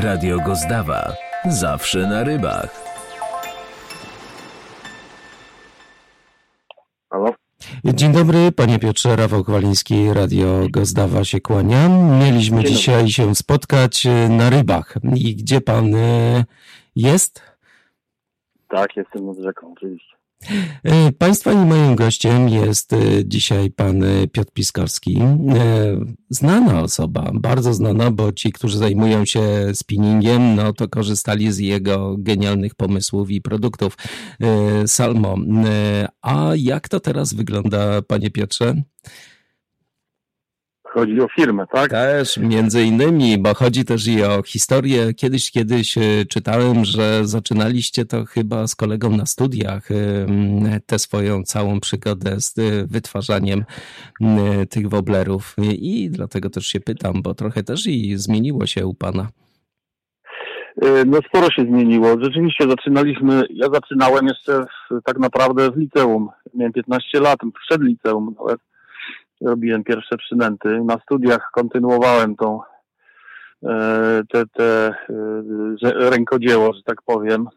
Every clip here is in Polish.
Radio Gozdawa. Zawsze na rybach. Halo? Dzień dobry, panie Piotrze, Rafał Kowaliński, Radio Gozdawa się kłania. Mieliśmy Dzień dzisiaj dobry. się spotkać e, na rybach. I gdzie pan e, jest? Tak, jestem nad rzeką, oczywiście. E, Państwa i moim gościem jest e, dzisiaj pan e, Piotr Piskorski. Znana osoba, bardzo znana, bo ci, którzy zajmują się spinningiem, no to korzystali z jego genialnych pomysłów i produktów Salmo. A jak to teraz wygląda, panie Piotrze? Chodzi o firmę, tak? Też, między innymi, bo chodzi też i o historię. Kiedyś, kiedyś e, czytałem, że zaczynaliście to chyba z kolegą na studiach, e, tę swoją całą przygodę z e, wytwarzaniem tych woblerów. I dlatego też się pytam, bo trochę też i zmieniło się u pana. No sporo się zmieniło. Rzeczywiście zaczynaliśmy, ja zaczynałem jeszcze w, tak naprawdę w liceum. Miałem 15 lat, przed liceum nawet. Robiłem pierwsze przynęty. Na studiach kontynuowałem tą e, te, te e, rękodzieło, że tak powiem,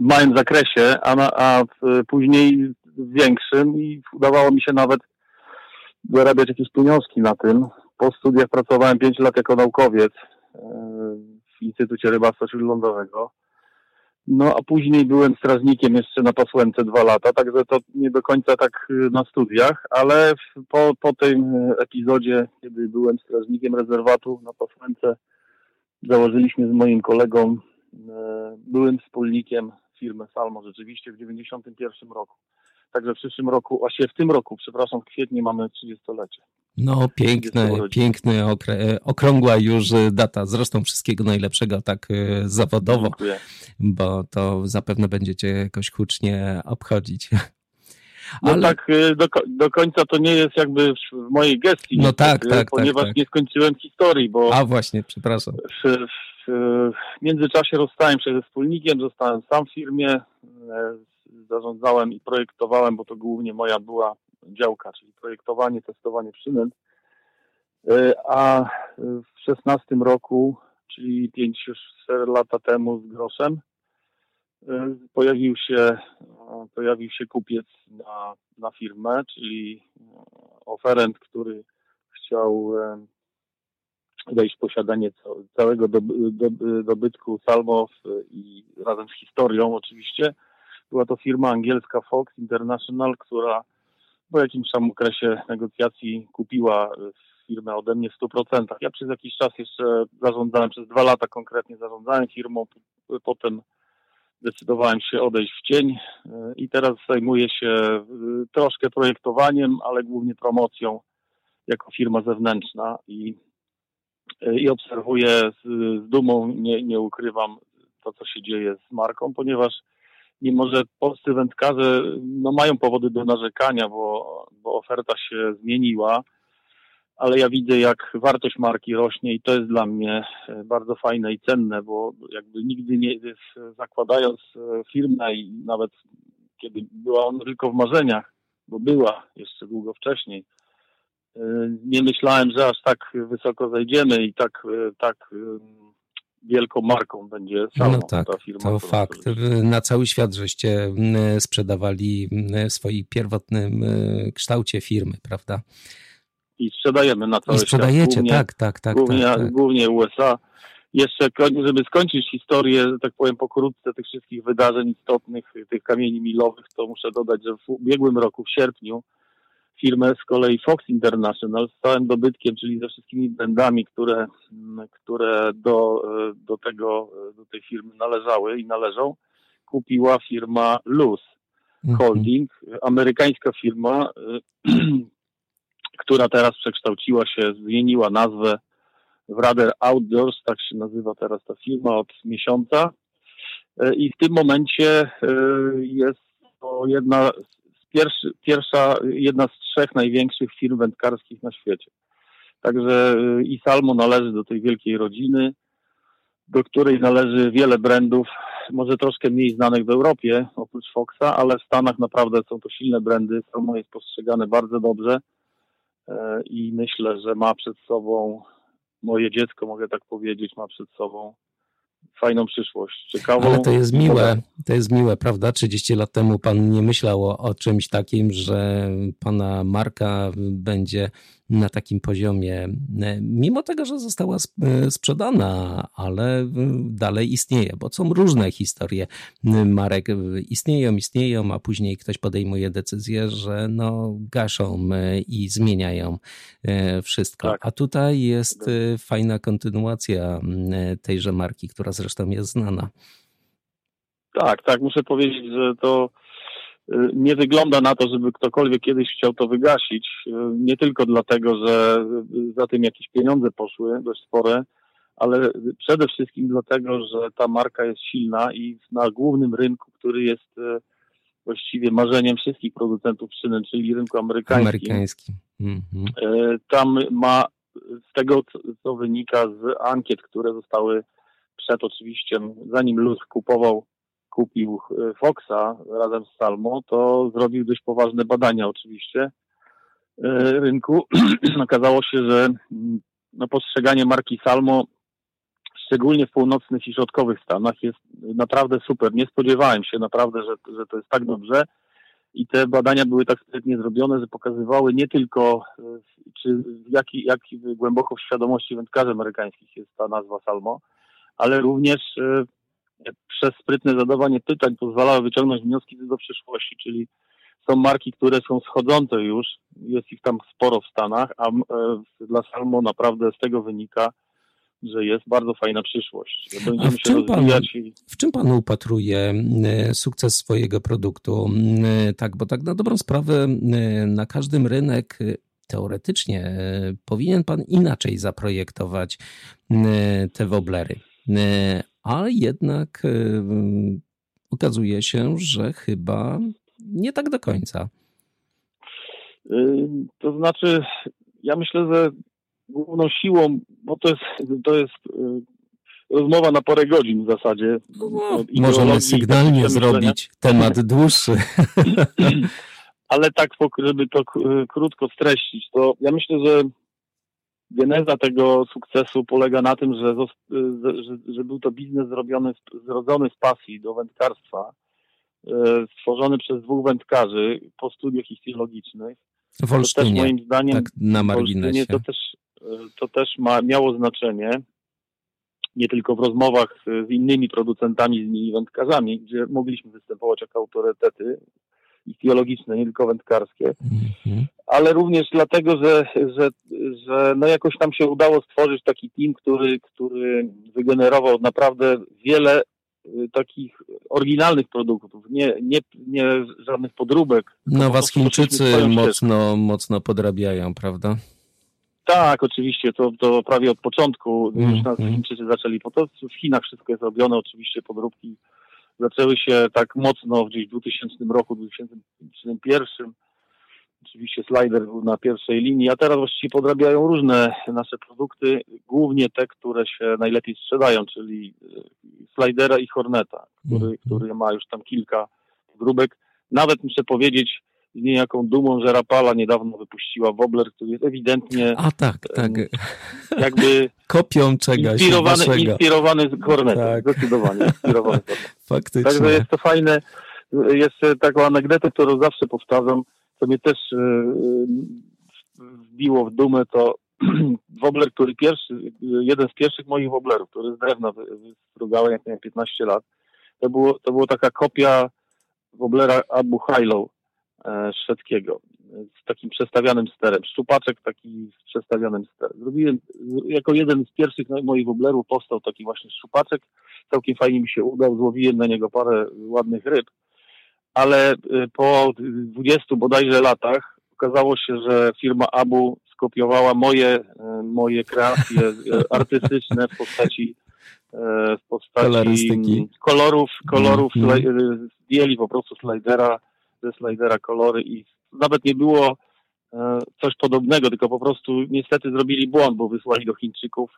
w małym zakresie, a, na, a w, później w większym i udawało mi się nawet zarabiać jakieś pieniążki na tym. Po studiach pracowałem 5 lat jako naukowiec e, w Instytucie Rybactwa Śródlądowego. No a później byłem strażnikiem jeszcze na Pasłęce dwa lata, także to nie do końca tak y, na studiach, ale po, po tym y, epizodzie, kiedy byłem strażnikiem rezerwatu na Pasłęce, założyliśmy z moim kolegą, y, byłym wspólnikiem firmy Salmo rzeczywiście w 91 roku. Także w przyszłym roku, właśnie w tym roku, przepraszam, w kwietniu mamy 30-lecie. No, urodzin. piękny, okre- okrągła już e, data. Zresztą wszystkiego najlepszego tak e, zawodowo, Dziękuję. Bo to zapewne będziecie jakoś hucznie obchodzić. No Ale- tak, y, do, do końca to nie jest jakby w, mojej gestii. No tak, tak, tak, Ponieważ tak. nie skończyłem historii, bo A właśnie, przepraszam. w, w, w międzyczasie rozstałem się ze wspólnikiem, zostałem sam w firmie, e, zarządzałem i projektowałem, bo to głównie moja była działka, czyli projektowanie, testowanie przynęt. E, A w 16 roku, czyli 5-4 lata temu z groszem, pojawił się, pojawił się kupiec na, na firmę, czyli oferent, który chciał e, wejść w posiadanie ca- całego doby- doby- dobytku Salmo w- i razem z historią oczywiście. Była to firma angielska Fox International, która po jakimś tam okresie negocjacji kupiła firmę ode mnie w 100%. Ja przez jakiś czas jeszcze zarządzałem, przez dwa lata konkretnie zarządzałem firmą, potem zdecydowałem się odejść w cień e, i teraz zajmuję się e, troszkę projektowaniem, ale głównie promocją jako firma zewnętrzna i i obserwuję z, z dumą, nie, nie ukrywam to, co się dzieje z marką, ponieważ mimo, że polscy wędkarze no, mają powody do narzekania, bo, bo oferta się zmieniła, ale ja widzę, jak wartość marki rośnie i to jest dla mnie e, bardzo fajne i cenne, bo jakby nigdy nie zakładając e, firmę i nawet kiedy była ona tylko w marzeniach, bo była jeszcze długo wcześniej, E, nie myślałem, że aż tak wysoko zejdziemy i tak, tak wielką marką będzie sama No tak, ta firma. to fakt. Na cały świat żeście sprzedawali w swoim pierwotnym kształcie firmy, prawda? I sprzedajemy na I cały świat. sprzedajecie, Głównie, tak, tak, tak. głównie, tak, tak. głównie USA. Jeszcze, żeby skończyć historię, że tak powiem, pokrótce tych wszystkich wydarzeń istotnych, tych kamieni milowych, to muszę dodać, że w ubiegłym roku, w sierpniu, firmę z kolei Fox International z całym dobytkiem, czyli ze wszystkimi brandami, które, m, które do, e, do tego, e, do tej firmy należały i należą, kupiła firma Luz Mhm. Holding, amerykańska firma, e, która teraz przekształciła się, zmieniła nazwę w Radar Outdoors, tak się nazywa teraz ta firma od miesiąca. E, I w tym momencie e, jest to jedna z pierwszy, pierwsza, jedna z trzech największych firm wędkarskich na świecie. Także e, i Salmo należy do tej wielkiej rodziny, do której należy wiele brandów, może troszkę mniej znanych w Europie, oprócz Foxa, ale w Stanach naprawdę są to silne brandy. Salmo jest postrzegane bardzo dobrze i myślę, że ma przed sobą moje dziecko, mogę tak powiedzieć, ma przed sobą fajną przyszłość, ciekawą. Ale to jest miłe, to jest miłe, prawda? 30 lat temu pan nie myślał o, o czymś takim, że pana marka będzie na takim poziomie, mimo tego, że została sprzedana, ale dalej istnieje, bo są różne historie marek. Istnieją, istnieją, a później ktoś podejmuje decyzję, że no gaszą i zmieniają e, wszystko. Tak. A tutaj jest e, fajna kontynuacja tejże marki, która zresztą jest znana. Tak, tak, muszę powiedzieć, że to nie wygląda na to, żeby ktokolwiek kiedyś chciał to wygasić. Y, nie tylko dlatego, że za tym jakieś pieniądze poszły, dość spore, ale przede wszystkim dlatego, że ta marka jest silna i na głównym rynku, który jest y, właściwie marzeniem wszystkich producentów przynęt, czyli rynku amerykańskim. Amerykański. Mhm. Tam ma, z tego co wynika z ankiet, które zostały przed oczywiście, zanim Luz kupował, kupił e, Foxa razem z Salmo, to zrobił dość poważne badania oczywiście e, rynku. Okazało się, że mm, no, postrzeganie marki Salmo, szczególnie w północnych i środkowych Stanach, jest naprawdę super. Nie spodziewałem się naprawdę, że, że to jest tak dobrze. I te badania były tak sprytnie zrobione, że pokazywały nie tylko, e, czy jaki, jak głęboko w świadomości wędkarzy amerykańskich jest ta nazwa Salmo, ale również przez sprytne zadawanie pytań pozwalały wyciągnąć wnioski do przyszłości, czyli są marki, które są schodzące już, jest ich tam sporo w Stanach, a e, dla Salmo naprawdę z tego wynika, że jest bardzo fajna przyszłość. Będziemy w, czym pan, i... w czym pan upatruje e, sukces swojego produktu? Tak, bo tak na dobrą sprawę na każdym rynek teoretycznie powinien pan inaczej zaprojektować te woblery. E, a jednak e, okazuje się, że chyba nie tak do końca. E, to znaczy, ja myślę, że główną siłą, bo to jest, to jest rozmowa na parę godzin w zasadzie. No, możemy sygnalnie zrobić temat dłuższy. Ale tak, żeby to krótko streścić, to ja myślę, że geneza tego sukcesu polega na tym, że, że, że był to biznes zrobiony, zrodzony z pasji do wędkarstwa, e, stworzony przez dwóch wędkarzy po studiach ichtiologicznych. W Olsztynie, to też moim zdaniem tak na marginesie. To też, e, to też ma, miało znaczenie nie tylko w rozmowach z innymi producentami, z innymi wędkarzami, gdzie mogliśmy występować jako autorytety ichtiologiczne, nie tylko wędkarskie, mm-hmm. ale również dlatego, że, że, że no jakoś nam się udało stworzyć taki team, który, który wygenerował naprawdę wiele y, takich oryginalnych produktów, nie, nie, nie żadnych podróbek. No was Chińczycy mocno, mocno podrabiają, prawda? Tak, oczywiście, to, to prawie od początku mm, już nas mm. Chińczycy zaczęli, po to w Chinach wszystko jest robione, oczywiście podróbki zaczęły się tak mocno gdzieś w 2000 roku, 2001. Oczywiście slider był na pierwszej linii, a teraz właściwie podrabiają różne nasze produkty, głównie te, które się najlepiej sprzedają, czyli e, slidera i Horneta, który, mm. który ma już tam kilka grubek. Nawet muszę powiedzieć, z niejaką dumą, że Rapala niedawno wypuściła Wobbler, który jest ewidentnie A tak, tak. jakby kopią czegoś inspirowany, inspirowany z Hornetem, tak. zdecydowanie inspirowany Faktycznie. Także jest to fajne. Jest taką anegdotę, którą zawsze powtarzam, co mnie też e, wbiło w dumę, to Wobbler, który pierwszy, jeden z pierwszych moich Wobblerów, który z drewna wystrugałem, jak miałem 15 lat, to było, to było taka kopia Wobblera Abu Hilo e, szwedzkiego z takim przestawianym sterem. Szczupaczek taki z przestawionym sterem. Zrobiłem, jako jeden z pierwszych moich woblerów powstał taki właśnie szczupaczek. Całkiem fajnie mi się udał, złowiłem na niego parę ładnych ryb. Ale y, po 20 bodajże latach okazało się, że firma Abu skopiowała moje, y, moje kreacje y, artystyczne w postaci w postaci kolorów, kolorów mm. zdjęli po prostu slidera, ze slidera kolory i nawet nie było e, coś podobnego, tylko po prostu niestety zrobili błąd, bo wysłali do Chińczyków,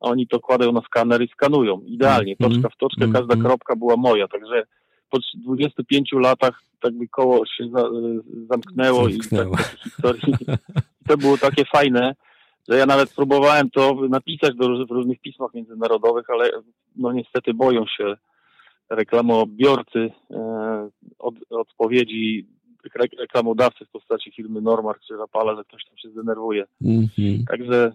a oni to kładą na skaner i skanują. Idealnie, mm, toczka w toczkę, mm, każda mm. kropka była moja, także po 25 latach tak by koło się za, e, zamknęło, zamknęło. i tak, historii. To było takie fajne. że ja nawet próbowałem to napisać do, w różnych pismach międzynarodowych, ale no niestety boją się reklamobiorcy e, od, odpowiedzi reklamodawcy w postaci firmy Normark czy Rapala, że ktoś tam się zdenerwuje. Mm -hmm. Także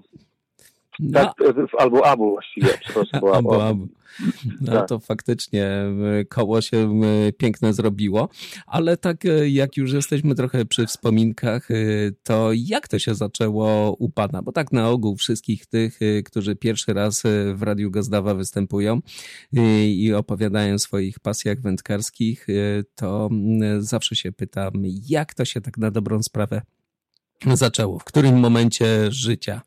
no. Tak, albo Abu właściwie, przepraszam. Bo albo Abu. No tak. to faktycznie e, koło się e, piękne zrobiło, ale tak e, jak już jesteśmy trochę przy wspominkach, to jak to się zaczęło u Pana? Bo tak na ogół wszystkich tych, którzy pierwszy raz w Radiu Gazdawa występują i opowiadają o swoich pasjach wędkarskich, to zawsze się pytam, jak to się tak na dobrą sprawę zaczęło? W którym momencie życia?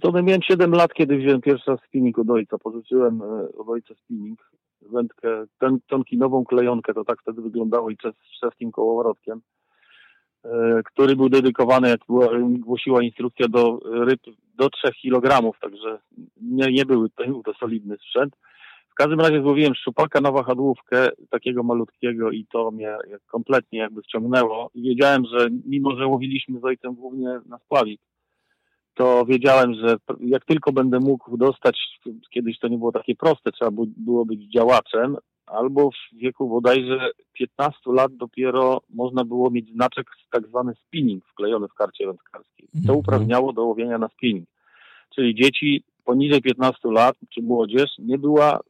To miałem 7 lat, kiedy wziąłem pierwszy raz spinning od ojca. Pożyczyłem e, od ojca spinning, wędkę, ten, tonkinową klejonkę, to tak wtedy wyglądało i z czeskim kołowrotkiem, e, który był dedykowany, jak głosiła instrukcja, do ryb do 3 kg, także nie, nie były, to był to solidny sprzęt. W każdym razie złowiłem szczupaka na wahadłówkę, takiego malutkiego i to mnie kompletnie jakby wciągnęło. I wiedziałem, że mimo, że łowiliśmy z ojcem głównie na spławik, to wiedziałem, że jak tylko będę mógł dostać, kiedyś to nie było takie proste, trzeba było być działaczem, albo w wieku bodajże 15 lat dopiero można było mieć znaczek tak zwany spinning wklejony w karcie wędkarskiej. To mhm. uprawniało do łowienia na spinning. Czyli dzieci poniżej 15 lat, czy młodzież, nie była y,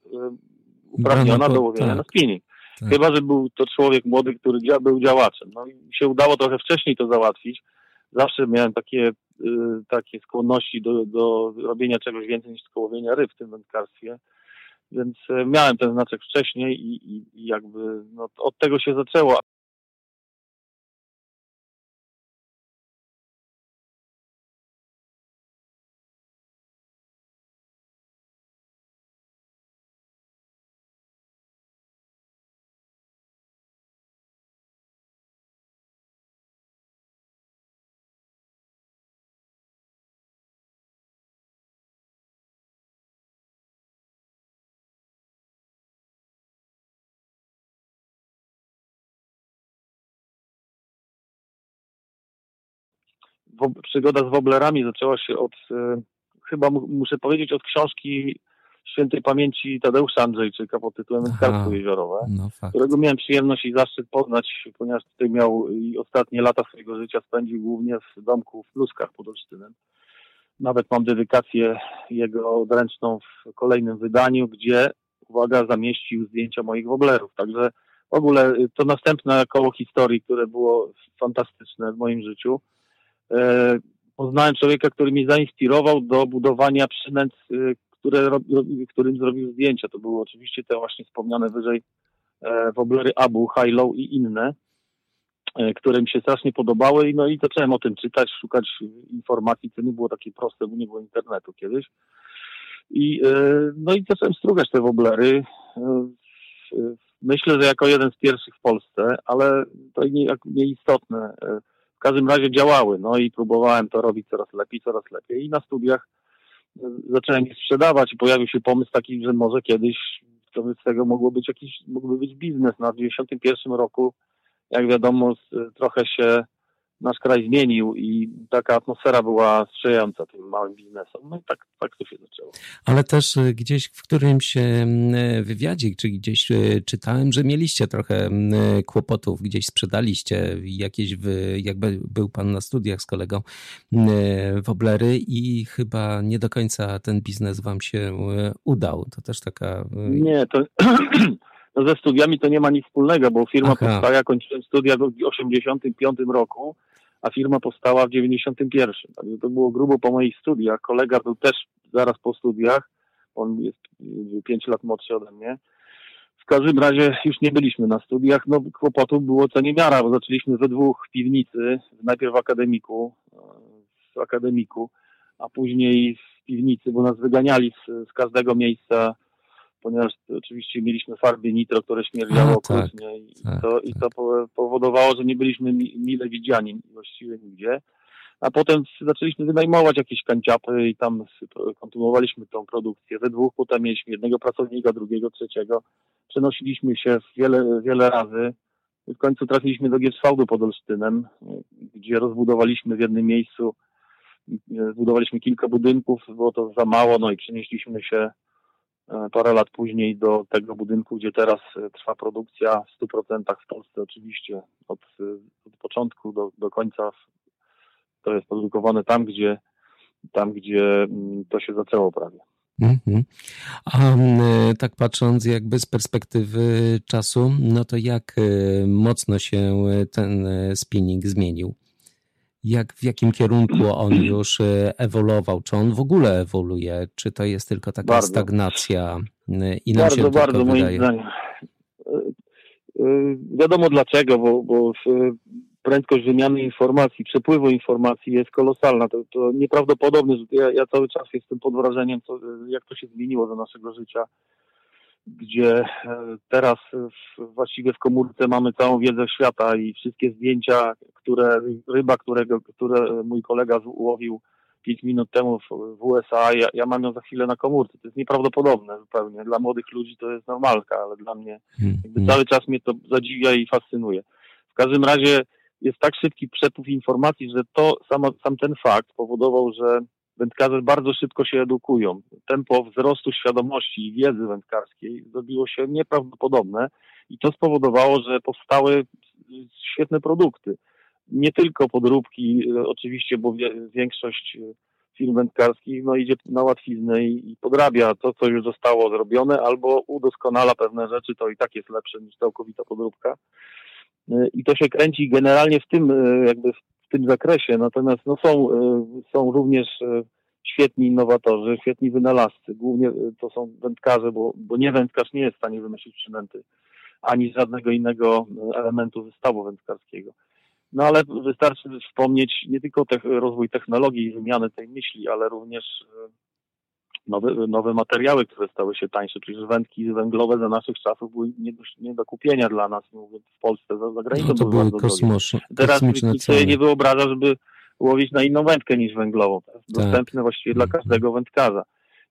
uprawniona do łowienia tak. na spinning. Tak. Chyba, że był to człowiek młody, który był działaczem. No i się udało trochę wcześniej to załatwić. Zawsze miałem takie Y, takie skłonności do, do robienia czegoś więcej niż tylko łowienia ryb w tym wędkarstwie. Więc e, miałem ten znaczek wcześniej i, i, i jakby no, od tego się zaczęło. Przygoda z woblerami zaczęła się od, e, chyba muszę powiedzieć, od książki świętej pamięci Tadeusza Andrzejczyka pod tytułem Wędkarstwo jeziorowe, no którego miałem przyjemność i zaszczyt poznać, ponieważ tutaj miał i ostatnie lata swojego życia spędził głównie w domku w Pluskach pod Olsztynem. Nawet mam dedykację jego odręczną w kolejnym wydaniu, gdzie, uwaga, zamieścił zdjęcia moich woblerów. Także w ogóle to następne koło historii, które było fantastyczne w moim życiu. E, poznałem człowieka, który mnie zainspirował do budowania przynęt, e, które, którym zrobił zdjęcia. To były oczywiście te właśnie wspomniane wyżej e, woblery Abu, High Low i inne, które mi się strasznie podobały. No i zacząłem o tym czytać, szukać informacji. To nie było takie proste, bo nie było internetu kiedyś. I, no i zacząłem strugać te woblery. Myślę, że jako jeden z pierwszych w Polsce, ale to nie, nieistotne. W każdym razie działały, no i próbowałem to robić coraz lepiej, coraz lepiej i na studiach e, zacząłem je sprzedawać i pojawił się pomysł taki, że może kiedyś to z tego mogło być jakiś, mógłby być biznes. Na no, 91 roku, jak wiadomo, trochę się nasz kraj zmienił i taka atmosfera była sprzyjająca tym małym biznesom. No i tak, tak to się zaczęło. Ale też y, gdzieś w którymś y, wywiadzie, czy gdzieś czytałem, że mieliście trochę kłopotów, gdzieś sprzedaliście jakieś, jakby był pan na studiach z kolegą woblery i chyba nie do końca ten biznes wam się udał. To też taka... Nie, to... No ze studiami to nie ma nic wspólnego, bo firma Aha. powstała, kończyłem studia w 85 roku, a firma powstała w 91. Także to było grubo po moich studiach. Kolega był też zaraz po studiach, on jest 5 lat młodszy ode mnie. W każdym razie już nie byliśmy na studiach, no kłopotów było co niemiara, bo zaczęliśmy we dwóch piwnicy, najpierw w akademiku, w akademiku, a później w piwnicy, bo nas wyganiali z, z każdego miejsca ponieważ oczywiście mieliśmy farby nitro, które śmierdziało okrutnie tak, i, tak, to, tak. i to powodowało, że nie byliśmy mile widziani właściwie nigdzie. A potem zaczęliśmy wynajmować jakieś kanciapy i tam kontynuowaliśmy tą produkcję. We dwóch potem mieliśmy jednego pracownika, drugiego, trzeciego. Przenosiliśmy się wiele, wiele razy. W końcu trafiliśmy do Gierswałdu pod Olsztynem, gdzie rozbudowaliśmy w jednym miejscu zbudowaliśmy kilka budynków, było to za mało, no i przenieśliśmy się parę lat później do tego budynku, gdzie teraz trwa produkcja w 100% w Polsce oczywiście od, od początku do, do końca to jest produkowane tam, gdzie tam, gdzie mm, to się zaczęło prawie. Mhm. A mm, tak patrząc jakby z perspektywy czasu, no to jak mocno się ten spinning zmienił? Jak, w jakim kierunku on już y, ewoluował? Czy on w ogóle ewoluuje? Czy to jest tylko taka bardzo. stagnacja y, i nam bardzo, bardzo, moim zdaniem. Wiadomo dlaczego, bo, bo prędkość wymiany informacji, przepływu informacji jest kolosalna. To, to nieprawdopodobne, że ja, ja, cały czas jestem pod wrażeniem, co, jak to się zmieniło do naszego życia, gdzie e, teraz właściwie w komórce mamy całą wiedzę świata i wszystkie zdjęcia, które ryba, którego, które mój kolega ułowił 5 minut temu w, w USA, ja, ja, mam ją za chwilę na komórce. To jest nieprawdopodobne zupełnie. Dla młodych ludzi to jest normalka, ale dla mnie hmm, jakby hmm. cały czas mnie to zadziwia i fascynuje. W każdym razie jest tak szybki przepływ informacji, że to sam, sam ten fakt powodował, że wędkarze bardzo szybko się edukują. Tempo wzrostu świadomości i wiedzy wędkarskiej zrobiło się nieprawdopodobne i to spowodowało, że powstały świetne produkty. Nie tylko podróbki, oczywiście, bo większość firm wędkarskich no, idzie na łatwiznę i, i podrabia to, co już zostało zrobione, albo udoskonala pewne rzeczy, to i tak jest lepsze niż całkowita podróbka. E, i to się kręci generalnie w tym, e, jakby w tym zakresie. Natomiast no są, e, są również świetni innowatorzy, świetni wynalazcy. Głównie to są wędkarze, bo, bo nie wędkarz nie jest w stanie wymyślić przynęty ani żadnego innego elementu wystawu wędkarskiego. No ale wystarczy wspomnieć nie tylko te, rozwój technologii i wymiany tej myśli, ale również nowe, nowe materiały, które stały się tańsze. Przecież wędki węglowe za naszych czasów były nie do, nie do kupienia dla nas, mówię, w Polsce, za, za granicą. No to były kosmos, Teraz nikt sobie nie wyobraża, żeby łowić na inną wędkę niż węglową. To jest tak. dostępne właściwie dla każdego wędkarza.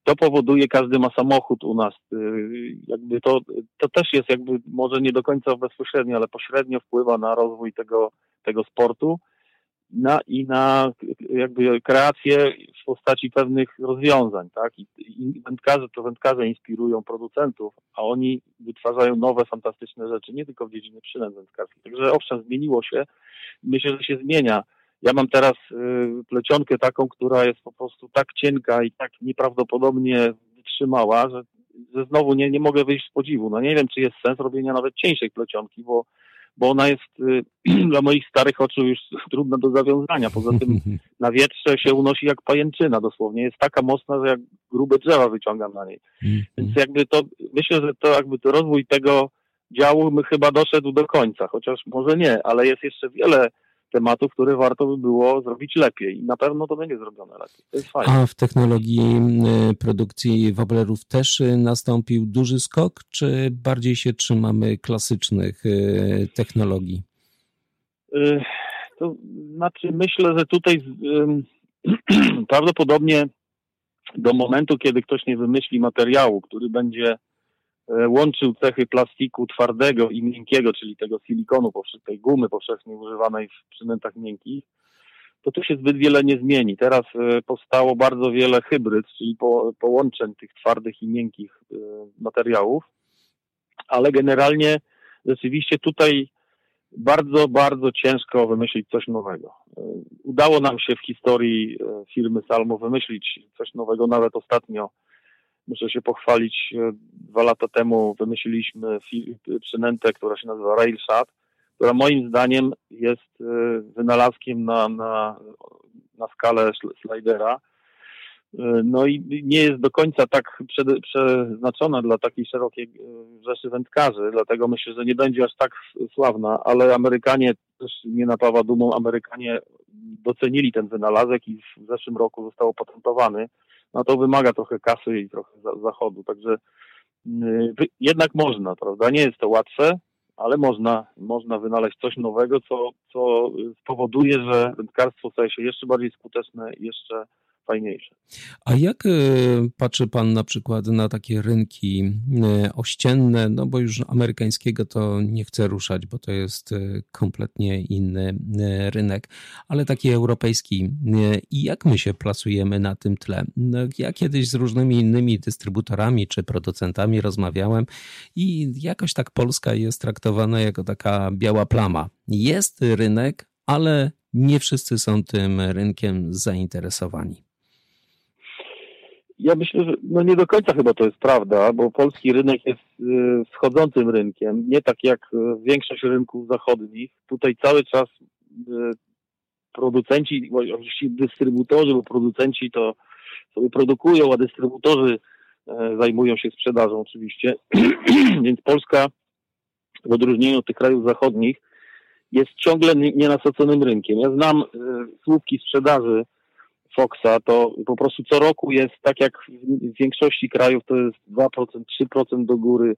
To powoduje, każdy ma samochód u nas. Y, jakby to, to też jest jakby może nie do końca bezpośrednio, ale pośrednio wpływa na rozwój tego, tego sportu na, i na jakby kreację w postaci pewnych rozwiązań, tak? I, i wędkarze to wędkarze inspirują producentów, a oni wytwarzają nowe, fantastyczne rzeczy, nie tylko w dziedzinie przynęt wędkarskich. Także owszem, zmieniło się. Myślę, że się zmienia. Ja mam teraz y, plecionkę taką, która jest po prostu tak cienka i tak nieprawdopodobnie wytrzymała, że, że znowu nie, nie mogę wyjść z podziwu. No nie wiem, czy jest sens robienia nawet cieńszej plecionki, bo bo ona jest y, dla moich starych oczu już trudna do zawiązania. Poza tym na wietrze się unosi jak pajęczyna dosłownie. Jest taka mocna, że jak grube drzewa wyciągam na niej. Mhm. Więc jakby to, myślę, że to jakby to rozwój tego działu my chyba doszedł do końca, chociaż może nie, ale jest jeszcze wiele tematów, które warto by było zrobić lepiej. I na pewno to będzie zrobione lepiej. To jest fajne. A w technologii y, produkcji woblerów też y, nastąpił duży skok, czy bardziej się trzymamy klasycznych y, technologii? To znaczy, myślę, że tutaj prawdopodobnie do momentu, kiedy ktoś nie wymyśli materiału, który będzie E, łączył cechy plastiku twardego i miękkiego, czyli tego silikonu, tej gumy powszechnie używanej w przynętach miękkich, to tu się zbyt wiele nie zmieni. Teraz e, powstało bardzo wiele hybryd, czyli po, połączeń tych twardych i miękkich e, materiałów, ale generalnie rzeczywiście tutaj bardzo, bardzo ciężko wymyślić coś nowego. Udało nam się w historii firmy Salmo wymyślić coś nowego, nawet ostatnio muszę się pochwalić, e, dwa lata temu wymyśliliśmy przynętę, która się nazywa Railshot, która moim zdaniem jest e, wynalazkiem na, na, na skalę slidera. E, no i nie jest do końca tak przeznaczona dla takiej szerokiej rzeszy wędkarzy, dlatego myślę, że nie będzie aż tak sławna, ale Amerykanie też nie napawa dumą, Amerykanie docenili ten wynalazek i w zeszłym roku został opatentowany no to wymaga trochę kasy i trochę za, zachodu. Także yy, jednak można, prawda? Nie jest to łatwe, ale można, można wynaleźć coś nowego, co, co spowoduje, że wędkarstwo staje się jeszcze bardziej skuteczne, jeszcze fajniejsze. A jak e, patrzy Pan na przykład na takie rynki e, ościenne, no bo już amerykańskiego to nie chcę ruszać, bo to jest e, kompletnie inny rynek, ale taki europejski. I jak my się plasujemy na tym tle? No, ja kiedyś z różnymi innymi dystrybutorami czy producentami rozmawiałem i jakoś tak Polska jest traktowana jako taka biała plama. Jest rynek, ale nie wszyscy są tym rynkiem zainteresowani. Ja myślę, że no nie do końca chyba to jest prawda, bo polski rynek jest y, wschodzącym rynkiem, nie tak jak y, większość rynków zachodnich. Tutaj cały czas y, producenci, oczywiście dystrybutorzy, bo producenci to sobie produkują, a dystrybutorzy zajmują się sprzedażą oczywiście. Więc Polska w odróżnieniu od tych krajów zachodnich jest ciągle nienasyconym rynkiem. Ja znam słupki sprzedaży Foxa, to po prostu co roku jest tak jak w większości krajów to jest 2%, 3% do góry.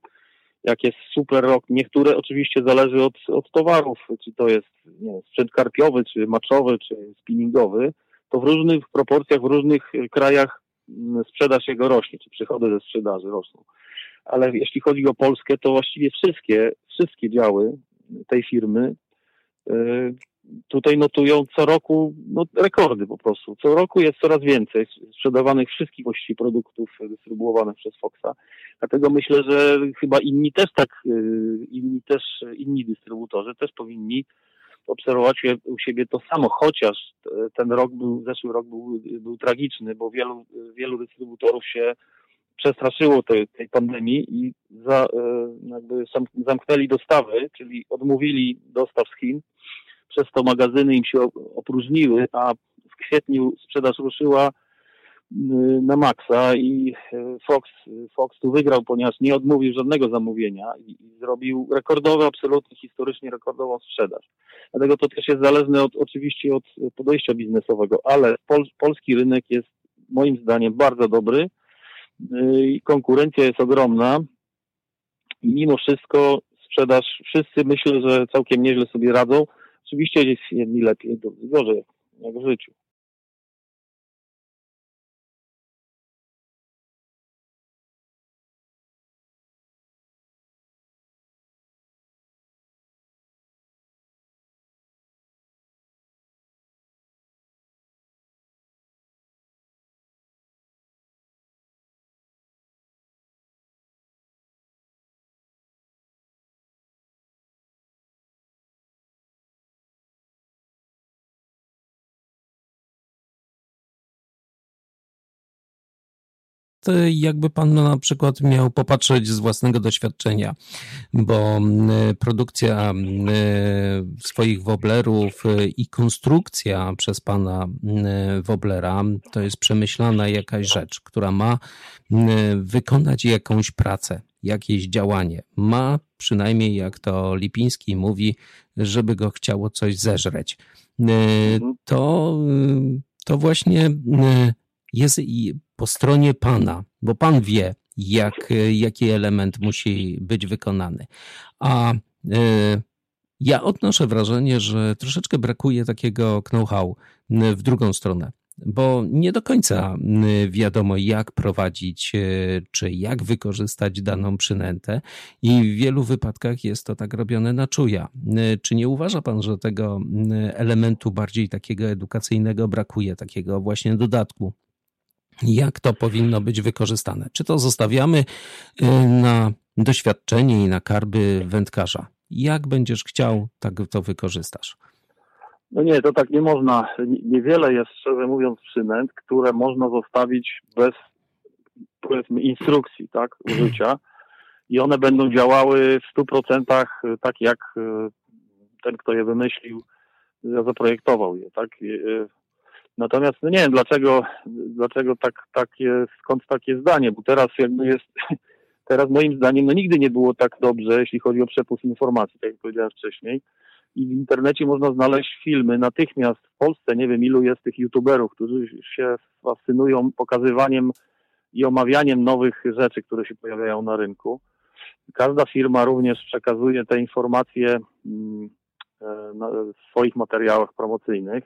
Jak jest super rok, niektóre oczywiście zależy od, od towarów, czy to jest nie sprzęt karpiowy, czy maczowy, czy spinningowy, to w różnych proporcjach, w różnych krajach mm, sprzedaż jego rośnie, czy przychody ze sprzedaży rosną. Ale jeśli chodzi o Polskę, to właściwie wszystkie, wszystkie działy tej firmy y, tutaj notują co roku no, rekordy po prostu. Co roku jest coraz więcej sprzedawanych wszystkich właściwie produktów dystrybuowanych przez Foxa. Dlatego myślę, że chyba inni też tak, y, inni też, inni dystrybutorzy też powinni obserwować u siebie to samo, chociaż ten rok był, zeszły rok był, był tragiczny, bo wielu, wielu dystrybutorów się przestraszyło tej, tej pandemii i za, y, jakby zamknęli dostawy, czyli odmówili dostaw z Chin przez to magazyny im się opróżniły, a w kwietniu sprzedaż ruszyła y, na maksa i y, Fox, Fox tu wygrał, ponieważ nie odmówił żadnego zamówienia i, zrobił rekordowy, absolutnie historycznie rekordową sprzedaż. Dlatego to też jest zależne od, oczywiście od podejścia biznesowego, ale pol, polski rynek jest moim zdaniem bardzo dobry y, i konkurencja jest ogromna i mimo wszystko sprzedaż, wszyscy myślę, że całkiem nieźle sobie radzą. Oczywiście jedni lepiej, drudzy gorzej, jak w życiu. Jakby pan na przykład miał popatrzeć z własnego doświadczenia, bo produkcja swoich woblerów i konstrukcja przez pana woblera to jest przemyślana jakaś rzecz, która ma wykonać jakąś pracę, jakieś działanie. Ma przynajmniej, jak to Lipiński mówi, żeby go chciało coś zeżreć. Mhm. To, to właśnie jest po stronie Pana, bo Pan wie, jak, jaki element musi być wykonany. A y, ja odnoszę wrażenie, że troszeczkę brakuje takiego know-how w drugą stronę bo nie do końca wiadomo, jak prowadzić, czy jak wykorzystać daną przynętę, i w wielu wypadkach jest to tak robione na czuja. Czy nie uważa Pan, że tego elementu bardziej takiego edukacyjnego brakuje, takiego właśnie dodatku? Jak to powinno być wykorzystane. Czy to zostawiamy y, na doświadczenie i na karby wędkarza? Jak będziesz chciał, tak to wykorzystasz. No nie, to tak nie można. Niewiele jest, szczerze mówiąc, przynęt, które można zostawić bez, powiedzmy, instrukcji, tak, użycia. I one będą działały w 100% tak, jak y, ten, kto je wymyślił, zaprojektował je, tak. Natomiast no nie wiem, dlaczego, dlaczego tak, takie, skąd takie zdanie, bo teraz jakby jest, teraz moim zdaniem no nigdy nie było tak dobrze, jeśli chodzi o przepływ informacji, tak jak powiedziałem wcześniej. I w internecie można znaleźć filmy natychmiast w Polsce, nie wiem ilu jest tych youtuberów, którzy się fascynują pokazywaniem i omawianiem nowych rzeczy, które się pojawiają na rynku. Każda firma również przekazuje te informacje mm, e, w swoich materiałach promocyjnych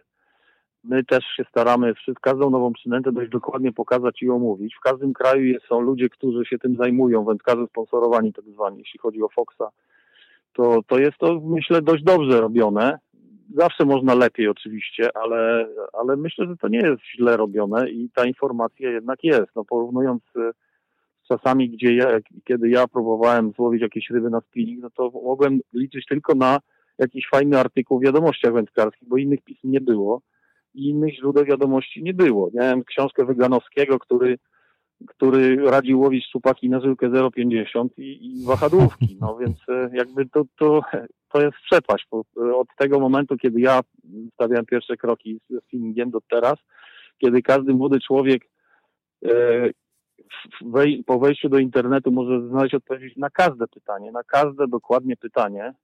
my też się staramy każdą nową przynętę dość dokładnie pokazać i omówić. W każdym kraju są ludzie, którzy się tym zajmują, wędkarze sponsorowani tak zwani, jeśli chodzi o Foxa. To, to jest to, myślę, dość dobrze robione. Zawsze można lepiej oczywiście, ale, ale myślę, że to nie jest źle robione i ta informacja jednak jest. No, porównując z czasami, gdzie ja, kiedy ja próbowałem złowić jakieś ryby na spinning, no to mogłem liczyć tylko na jakiś fajny artykuł w wiadomościach wędkarskich, bo innych pism nie było i innych źródeł wiadomości nie było. Miałem książkę Wyganowskiego, który, który radził łowić szczupaki na żyłkę 0,50 i, i wahadłówki. No więc e, jakby to, to, to jest przepaść. Od tego momentu, kiedy ja stawiałem pierwsze kroki z spinningiem do teraz, kiedy każdy młody człowiek e, po wejściu do internetu może znaleźć odpowiedź na każde pytanie, na każde dokładnie pytanie,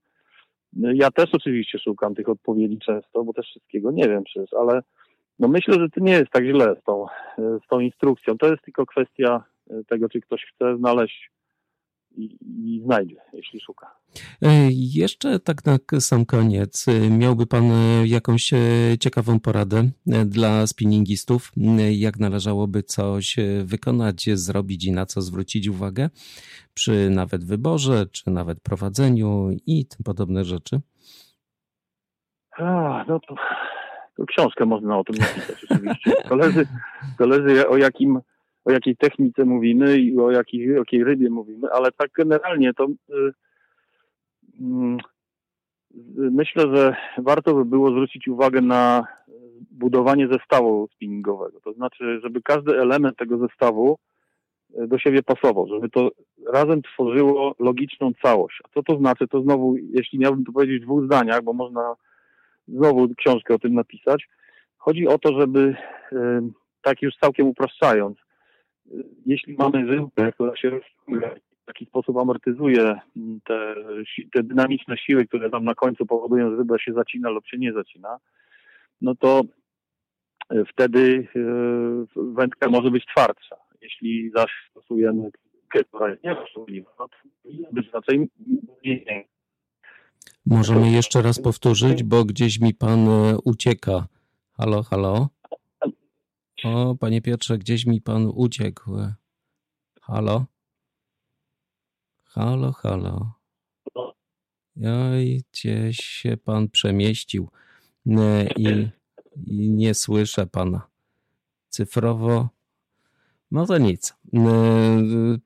ja też oczywiście szukam tych odpowiedzi często, bo też wszystkiego nie wiem przecież, ale no myślę, że to nie jest tak źle z tą, z tą instrukcją. To jest tylko kwestia tego, czy ktoś chce znaleźć i, i znajdzie, jeśli szuka. E, jeszcze tak na sam koniec, e, miałby Pan e, jakąś ciekawą poradę dla spinningistów, jak należałoby coś wykonać, zrobić i na co zwrócić uwagę przy nawet wyborze, czy nawet prowadzeniu i tym podobne rzeczy? A, no to, to książkę można o tym napisać oczywiście. Zależy, zależy o jakim o jakiej technice mówimy i o jakiej, o jakiej rybie mówimy, ale tak generalnie to y, mm, myślę, że warto by było zwrócić uwagę na budowanie zestawu spinningowego. To znaczy, żeby każdy element tego zestawu y, do siebie pasował, żeby to razem tworzyło logiczną całość. A co to znaczy? To znowu, jeśli miałbym to powiedzieć w dwóch zdaniach, bo można znowu książkę o tym napisać, chodzi o to, żeby y, tak już całkiem upraszczając, jeśli mamy żyłkę, która się w taki sposób amortyzuje te, te dynamiczne siły, które tam na końcu powodują, że ryba się zacina lub się nie zacina, no to e, wtedy e, wędka może być twardsza. Jeśli zaś stosujemy która jest niemożliwa, no to być raczej mniej. Możemy jeszcze raz powtórzyć, bo gdzieś mi pan e, ucieka. Halo, halo? O, panie Piotrze, gdzieś mi pan uciekł. Halo? Halo, halo. Oj, gdzieś się pan przemieścił i, i nie słyszę pana. Cyfrowo. No to nic.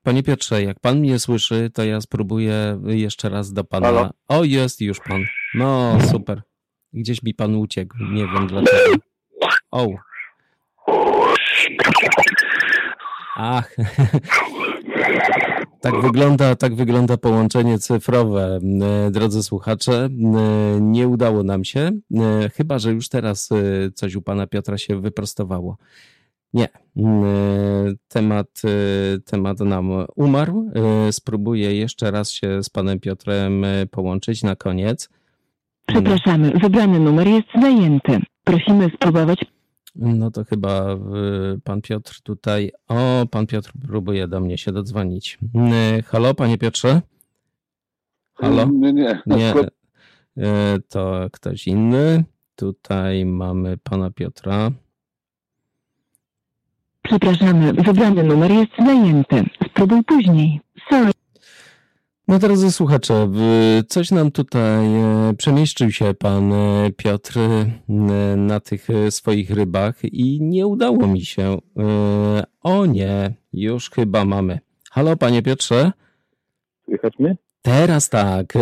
Panie Piotrze, jak pan mnie słyszy, to ja spróbuję jeszcze raz do pana. Halo? O, jest już pan. No, super. Gdzieś mi pan uciekł. Nie wiem dlaczego. O. Ach. Tak wygląda, tak wygląda połączenie cyfrowe, e, drodzy słuchacze. E, nie udało nam się, e, chyba że już teraz coś u pana Piotra się wyprostowało. Nie. Temat, temat nam umarł. Spróbuję jeszcze raz się z panem Piotrem połączyć na koniec. Przepraszamy, wybrany numer jest zajęty. Prosimy spróbować no to chyba y, pan Piotr tutaj. O, pan Piotr próbuje do mnie się dodzwonić. Y, halo, panie Piotrze? Halo? Nie, nie. Nie, y, to ktoś inny. Tutaj mamy pana Piotra. Przepraszamy, wybrany numer jest zajęty. Spróbuj później. Sorry. No drodzy słuchacze, coś nam tutaj e, przemieścił się pan e, Piotr e, na tych swoich rybach i nie udało mi się. O nie, już chyba mamy. Halo panie Piotrze? Słychać mnie? Teraz tak.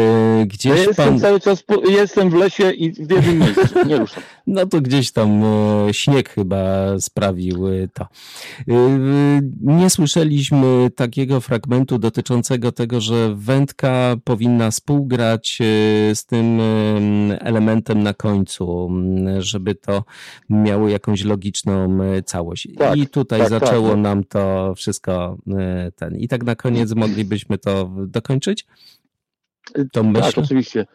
Gdzieś ja jestem pan... cały czas, po, jestem w lesie i w jednym miejscu, nie ruszam. No to gdzieś tam e, śnieg chyba sprawił e, to. Nie słyszeliśmy takiego fragmentu dotyczącego tego, że wędka powinna współgrać z tym elementem na końcu, żeby to miało jakąś logiczną całość. Tak, I tutaj tak, zaczęło tak. nam to wszystko ten. I tak na koniec moglibyśmy to dokończyć? To myślę? Tak, oczywiście.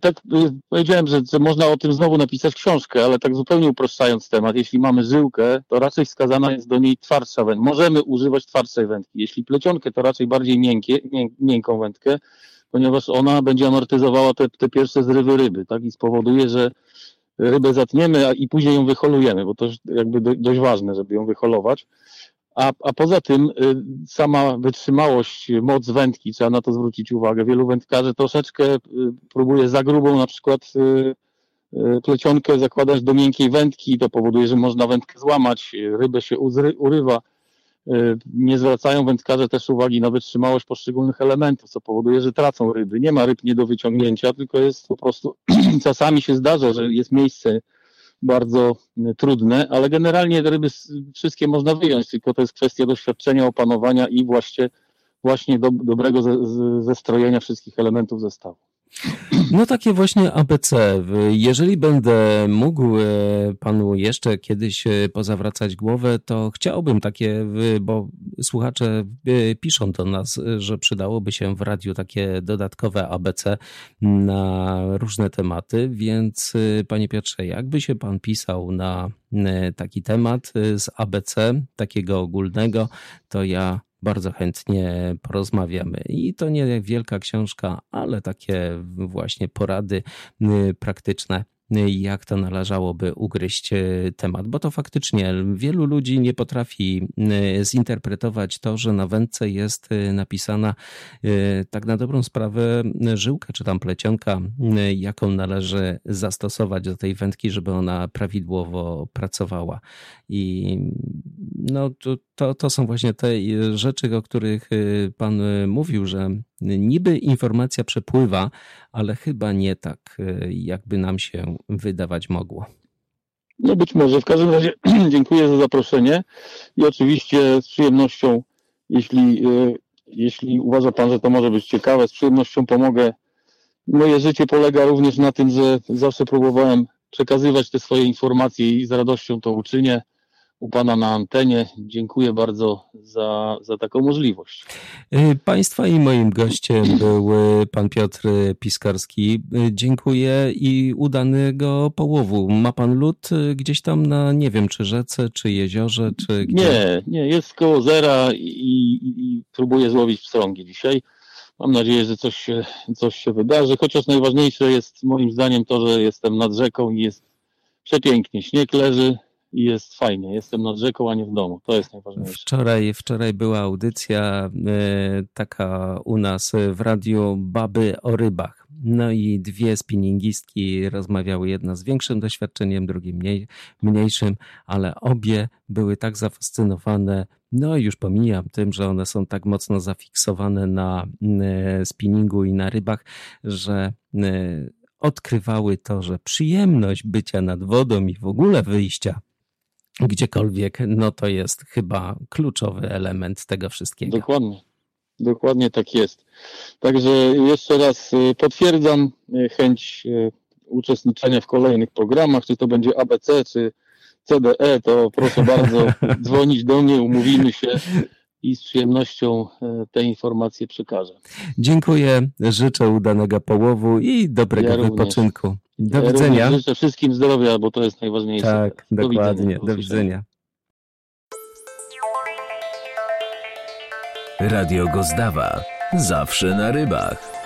Tak y, powiedziałem, że, można o tym znowu napisać książkę, ale tak zupełnie upraszczając temat, jeśli mamy żyłkę, to raczej wskazana jest do niej twardsza wędka. Możemy używać twardszej wędki. Jeśli plecionkę, to raczej bardziej miękkie, miękką wędkę, ponieważ ona będzie amortyzowała te, te pierwsze zrywy ryby, tak? I spowoduje, że rybę zatniemy a, i później ją wyholujemy, bo to już jakby do, dość ważne, żeby ją wyholować. A, a poza tym y, sama wytrzymałość, moc wędki, trzeba na to zwrócić uwagę. Wielu wędkarzy troszeczkę y, próbuje za grubą na przykład y, plecionkę zakładać do miękkiej wędki i to powoduje, że można wędkę złamać, rybę się urywa. Nie zwracają wędkarze też uwagi na wytrzymałość poszczególnych elementów, co powoduje, że tracą ryby. Nie ma ryb nie do wyciągnięcia, tylko jest po prostu, czasami się zdarza, że jest miejsce bardzo trudne, ale generalnie ryby wszystkie można wyjąć, tylko to jest kwestia doświadczenia, opanowania i właśnie, właśnie do, dobrego ze, zestrojenia wszystkich elementów zestawu. No takie właśnie ABC. Jeżeli będę mógł e, panu jeszcze kiedyś e, pozawracać głowę, to chciałbym takie, bo słuchacze e, piszą do nas, że przydałoby się w radiu takie dodatkowe ABC na różne tematy, więc panie Piotrze, jakby się pan pisał na taki temat z ABC, takiego ogólnego, to ja bardzo chętnie porozmawiamy. I to nie wielka książka, ale takie właśnie porady y, praktyczne jak to należałoby ugryźć e, temat, bo to faktycznie wielu ludzi nie potrafi e, zinterpretować to, że na wędce jest e, napisana tak na dobrą sprawę żyłka czy tam plecionka, jaką należy zastosować do tej wędki, żeby ona prawidłowo pracowała. I no, to, to, to są właśnie te rzeczy, o których Pan mówił, że niby informacja przepływa, ale chyba nie tak, e, jakby nam się wydawać mogło. No być może. W każdym razie dziękuję za zaproszenie i oczywiście z przyjemnością, jeśli, e, jeśli uważa Pan, że to może być ciekawe, z przyjemnością pomogę. Moje życie polega również na tym, że zawsze próbowałem przekazywać te swoje informacje i z radością to uczynię u Pana na antenie. Dziękuję bardzo za, za taką możliwość. Y, państwa i moim gościem był Pan Piotr Piskarski. Y, dziękuję i udanego połowu. Ma Pan lód y, gdzieś tam na, nie wiem, czy rzece, czy jeziorze, czy gdzie? Nie, nie, jest koło zera i, i, i próbuję złowić pstrągi dzisiaj. Mam nadzieję, że coś się, coś się wydarzy, chociaż najważniejsze jest moim zdaniem to, że jestem nad rzeką i jest przepięknie. Śnieg leży, i jest fajnie. Jestem nad rzeką, a nie w domu. To jest najważniejsze. Wczoraj, wczoraj była audycja e, taka u nas w radiu Baby o rybach. No i dwie spinningistki rozmawiały, jedna z większym doświadczeniem, drugi mniej, mniejszym, ale obie były tak zafascynowane, no i już pomijam tym, że one są tak mocno zafiksowane na e, spinningu i na rybach, że e, odkrywały to, że przyjemność bycia nad wodą i w ogóle wyjścia gdziekolwiek, no to jest chyba kluczowy element tego wszystkiego. Dokładnie. Dokładnie tak jest. Także jeszcze raz y, potwierdzam y, chęć y, uczestniczenia w kolejnych programach, czy to będzie ABC, czy CDE, to proszę bardzo dzwonić do mnie, umówimy się i z przyjemnością te informacje przekażę. Dziękuję, życzę udanego połowu i dobrego ja wypoczynku. Do ja widzenia. Życzę wszystkim zdrowia, bo to jest najważniejsze. Tak, do dokładnie. Widzenia. Do widzenia. Radio Gozdawa. Zawsze na rybach.